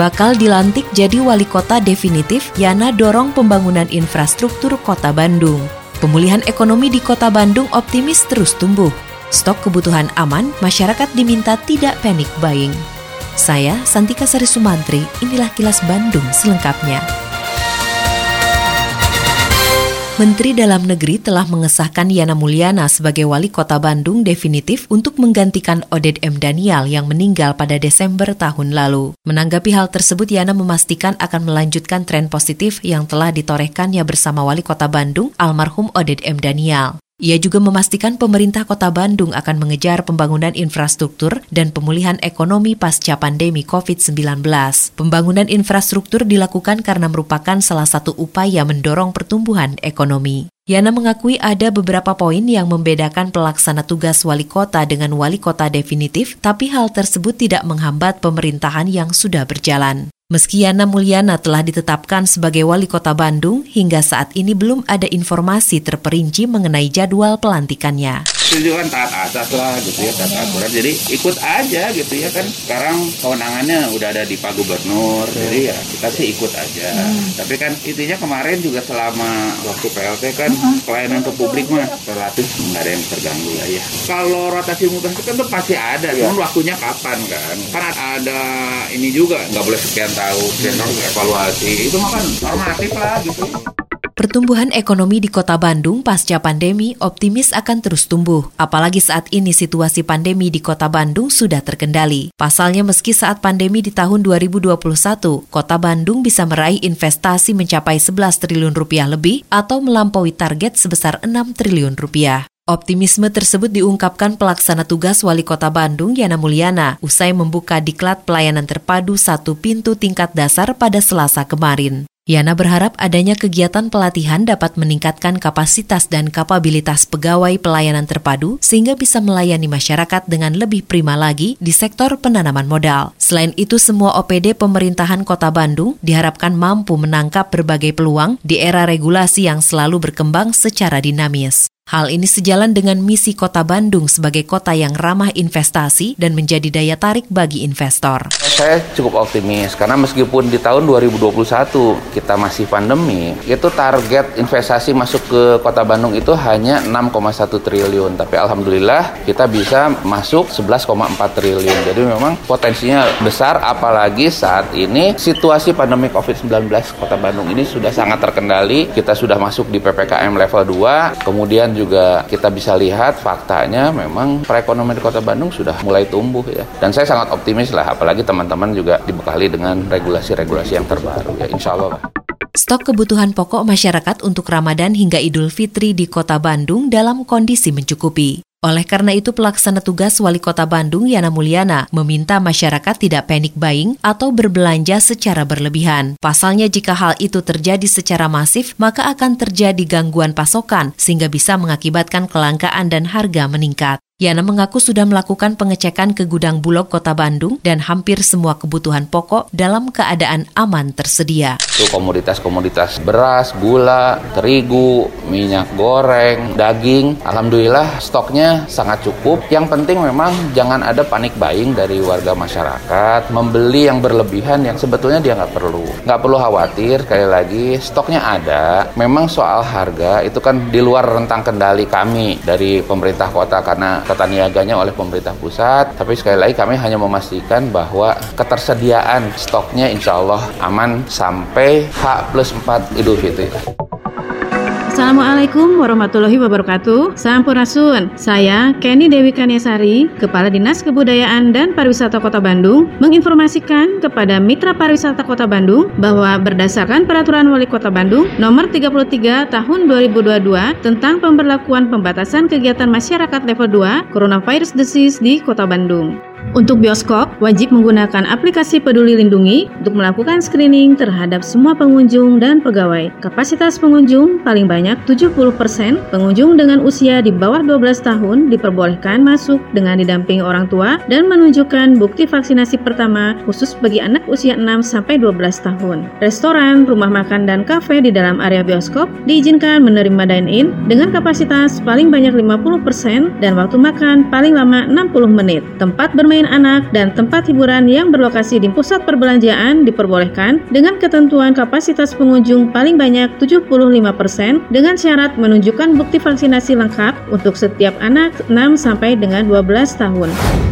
Bakal dilantik jadi wali kota definitif, Yana dorong pembangunan infrastruktur kota Bandung. Pemulihan ekonomi di kota Bandung optimis terus tumbuh. Stok kebutuhan aman, masyarakat diminta tidak panik buying. Saya, Santika Sari Sumantri, inilah kilas Bandung selengkapnya. Menteri Dalam Negeri telah mengesahkan Yana Mulyana sebagai wali kota Bandung definitif untuk menggantikan Oded M. Daniel yang meninggal pada Desember tahun lalu. Menanggapi hal tersebut, Yana memastikan akan melanjutkan tren positif yang telah ditorehkannya bersama wali kota Bandung, almarhum Oded M. Daniel. Ia juga memastikan pemerintah kota Bandung akan mengejar pembangunan infrastruktur dan pemulihan ekonomi pasca pandemi COVID-19. Pembangunan infrastruktur dilakukan karena merupakan salah satu upaya mendorong pertumbuhan ekonomi. Yana mengakui ada beberapa poin yang membedakan pelaksana tugas wali kota dengan wali kota definitif, tapi hal tersebut tidak menghambat pemerintahan yang sudah berjalan. Meski Yana Mulyana telah ditetapkan sebagai wali kota Bandung, hingga saat ini belum ada informasi terperinci mengenai jadwal pelantikannya. Setuju kan taat asas lah gitu ya, taat aturan. Jadi ikut aja gitu ya kan. Sekarang kewenangannya udah ada di Pak Gubernur, jadi ya kita sih ikut aja. Hmm. Tapi kan intinya kemarin juga selama waktu PLT kan hmm. pelayanan ke publik mah relatif nggak ada yang terganggu lah ya. Kalau rotasi mutasi kan tuh pasti ada, ya. cuman waktunya kapan kan? Kan ada ini juga nggak boleh sekian tahu evaluasi itu mah kan normatif lah gitu Pertumbuhan ekonomi di kota Bandung pasca pandemi optimis akan terus tumbuh, apalagi saat ini situasi pandemi di kota Bandung sudah terkendali. Pasalnya meski saat pandemi di tahun 2021, kota Bandung bisa meraih investasi mencapai 11 triliun rupiah lebih atau melampaui target sebesar 6 triliun rupiah. Optimisme tersebut diungkapkan pelaksana tugas Wali Kota Bandung Yana Mulyana usai membuka diklat pelayanan terpadu satu pintu tingkat dasar pada Selasa kemarin. Yana berharap adanya kegiatan pelatihan dapat meningkatkan kapasitas dan kapabilitas pegawai pelayanan terpadu sehingga bisa melayani masyarakat dengan lebih prima lagi di sektor penanaman modal. Selain itu, semua OPD pemerintahan Kota Bandung diharapkan mampu menangkap berbagai peluang di era regulasi yang selalu berkembang secara dinamis. Hal ini sejalan dengan misi Kota Bandung sebagai kota yang ramah investasi dan menjadi daya tarik bagi investor. Saya cukup optimis karena meskipun di tahun 2021 kita masih pandemi, itu target investasi masuk ke Kota Bandung itu hanya 6,1 triliun, tapi alhamdulillah kita bisa masuk 11,4 triliun. Jadi memang potensinya besar apalagi saat ini situasi pandemi Covid-19 Kota Bandung ini sudah sangat terkendali. Kita sudah masuk di PPKM level 2, kemudian juga kita bisa lihat faktanya memang perekonomian di Kota Bandung sudah mulai tumbuh ya. Dan saya sangat optimis lah, apalagi teman-teman juga dibekali dengan regulasi-regulasi yang terbaru ya, insya Allah. Stok kebutuhan pokok masyarakat untuk Ramadan hingga Idul Fitri di Kota Bandung dalam kondisi mencukupi. Oleh karena itu, pelaksana tugas Wali Kota Bandung Yana Mulyana meminta masyarakat tidak panik buying atau berbelanja secara berlebihan. Pasalnya jika hal itu terjadi secara masif, maka akan terjadi gangguan pasokan sehingga bisa mengakibatkan kelangkaan dan harga meningkat. Yana mengaku sudah melakukan pengecekan ke gudang Bulog Kota Bandung dan hampir semua kebutuhan pokok dalam keadaan aman tersedia. Itu komoditas-komoditas beras, gula, terigu, minyak goreng, daging. Alhamdulillah stoknya sangat cukup. Yang penting memang jangan ada panik buying dari warga masyarakat. Membeli yang berlebihan yang sebetulnya dia nggak perlu. Nggak perlu khawatir, sekali lagi stoknya ada. Memang soal harga itu kan di luar rentang kendali kami dari pemerintah kota karena tata niaganya oleh pemerintah pusat. Tapi sekali lagi kami hanya memastikan bahwa ketersediaan stoknya insya Allah aman sampai H plus 4 Idul Fitri. Assalamualaikum warahmatullahi wabarakatuh. Sampurasun. Saya Kenny Dewi Kaniasari, Kepala Dinas Kebudayaan dan Pariwisata Kota Bandung, menginformasikan kepada Mitra Pariwisata Kota Bandung bahwa berdasarkan Peraturan Wali Kota Bandung Nomor 33 Tahun 2022 tentang pemberlakuan pembatasan kegiatan masyarakat level 2 Coronavirus Disease di Kota Bandung. Untuk bioskop, wajib menggunakan aplikasi Peduli Lindungi untuk melakukan screening terhadap semua pengunjung dan pegawai. Kapasitas pengunjung paling banyak 70%. Pengunjung dengan usia di bawah 12 tahun diperbolehkan masuk dengan didampingi orang tua dan menunjukkan bukti vaksinasi pertama khusus bagi anak usia 6 sampai 12 tahun. Restoran, rumah makan dan kafe di dalam area bioskop diizinkan menerima dine-in dengan kapasitas paling banyak 50% dan waktu makan paling lama 60 menit. Tempat bermain bermain anak dan tempat hiburan yang berlokasi di pusat perbelanjaan diperbolehkan dengan ketentuan kapasitas pengunjung paling banyak 75% dengan syarat menunjukkan bukti vaksinasi lengkap untuk setiap anak 6 sampai dengan 12 tahun.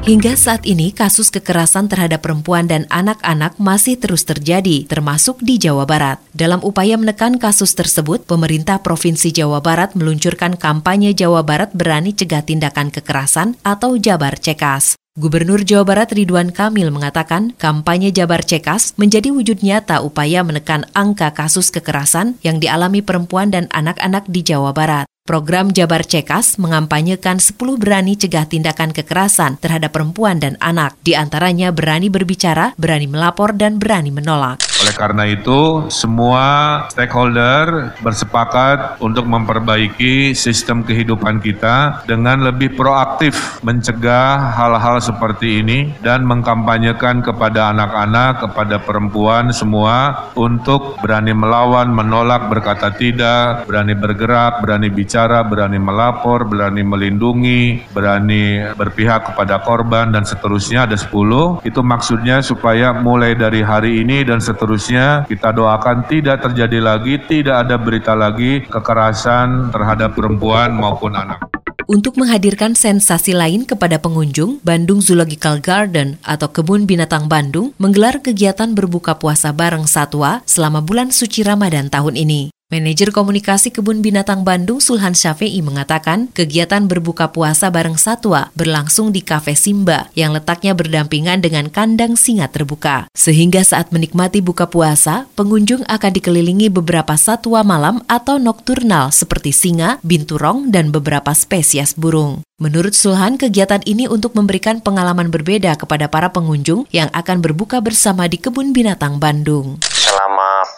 Hingga saat ini, kasus kekerasan terhadap perempuan dan anak-anak masih terus terjadi, termasuk di Jawa Barat. Dalam upaya menekan kasus tersebut, pemerintah Provinsi Jawa Barat meluncurkan kampanye Jawa Barat Berani Cegah Tindakan Kekerasan atau Jabar Cekas. Gubernur Jawa Barat Ridwan Kamil mengatakan kampanye Jabar Cekas menjadi wujud nyata upaya menekan angka kasus kekerasan yang dialami perempuan dan anak-anak di Jawa Barat. Program Jabar Cekas mengampanyekan 10 berani cegah tindakan kekerasan terhadap perempuan dan anak. Di antaranya berani berbicara, berani melapor, dan berani menolak. Oleh karena itu, semua stakeholder bersepakat untuk memperbaiki sistem kehidupan kita dengan lebih proaktif mencegah hal-hal seperti ini dan mengkampanyekan kepada anak-anak, kepada perempuan semua untuk berani melawan, menolak, berkata tidak, berani bergerak, berani bicara bicara, berani melapor, berani melindungi, berani berpihak kepada korban dan seterusnya ada 10. Itu maksudnya supaya mulai dari hari ini dan seterusnya kita doakan tidak terjadi lagi, tidak ada berita lagi kekerasan terhadap perempuan maupun anak. Untuk menghadirkan sensasi lain kepada pengunjung, Bandung Zoological Garden atau Kebun Binatang Bandung menggelar kegiatan berbuka puasa bareng satwa selama bulan suci Ramadan tahun ini. Manajer Komunikasi Kebun Binatang Bandung Sulhan Syafei mengatakan kegiatan berbuka puasa bareng satwa berlangsung di Cafe Simba yang letaknya berdampingan dengan kandang singa terbuka. Sehingga saat menikmati buka puasa, pengunjung akan dikelilingi beberapa satwa malam atau nokturnal seperti singa, binturong, dan beberapa spesies burung. Menurut Sulhan, kegiatan ini untuk memberikan pengalaman berbeda kepada para pengunjung yang akan berbuka bersama di Kebun Binatang Bandung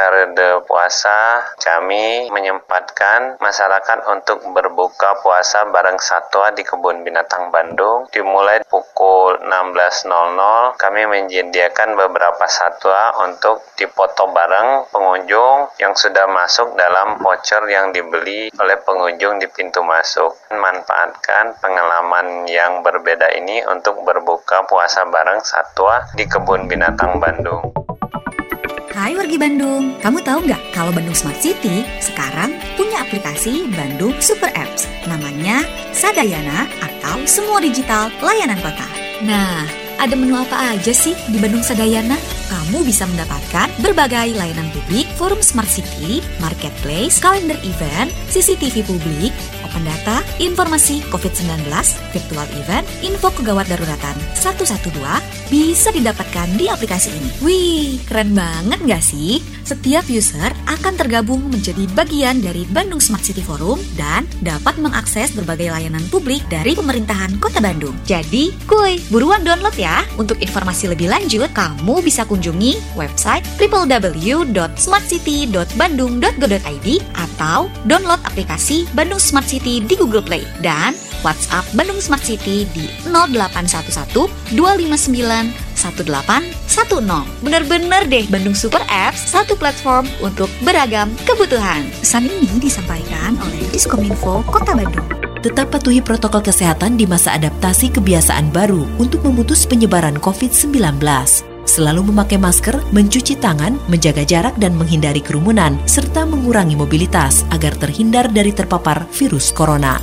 periode puasa kami menyempatkan masyarakat untuk berbuka puasa bareng satwa di Kebun Binatang Bandung. Dimulai pukul 16.00 kami menyediakan beberapa satwa untuk dipoto bareng pengunjung yang sudah masuk dalam voucher yang dibeli oleh pengunjung di pintu masuk. Manfaatkan pengalaman yang berbeda ini untuk berbuka puasa bareng satwa di Kebun Binatang Bandung Hai wargi Bandung, kamu tahu nggak kalau Bandung Smart City sekarang punya aplikasi Bandung Super Apps namanya Sadayana atau Semua Digital Layanan Kota. Nah, ada menu apa aja sih di Bandung Sadayana? Kamu bisa mendapatkan berbagai layanan publik, forum Smart City, marketplace, kalender event, CCTV publik, open data, informasi COVID-19, virtual event, info kegawat daruratan 112 bisa didapatkan di aplikasi ini. Wih, keren banget nggak sih? Setiap user akan tergabung menjadi bagian dari Bandung Smart City Forum dan dapat mengakses berbagai layanan publik dari pemerintahan Kota Bandung. Jadi, kuy, buruan download ya. Untuk informasi lebih lanjut, kamu bisa kunjungi website www.smartcity.bandung.go.id atau download aplikasi Bandung Smart City di Google Play dan WhatsApp Bandung Smart City di 0811 259 1810. Bener-bener deh Bandung Super Apps, satu platform untuk beragam kebutuhan. Pesan ini disampaikan oleh Diskominfo Kota Bandung. Tetap patuhi protokol kesehatan di masa adaptasi kebiasaan baru untuk memutus penyebaran COVID-19 selalu memakai masker, mencuci tangan, menjaga jarak dan menghindari kerumunan, serta mengurangi mobilitas agar terhindar dari terpapar virus corona.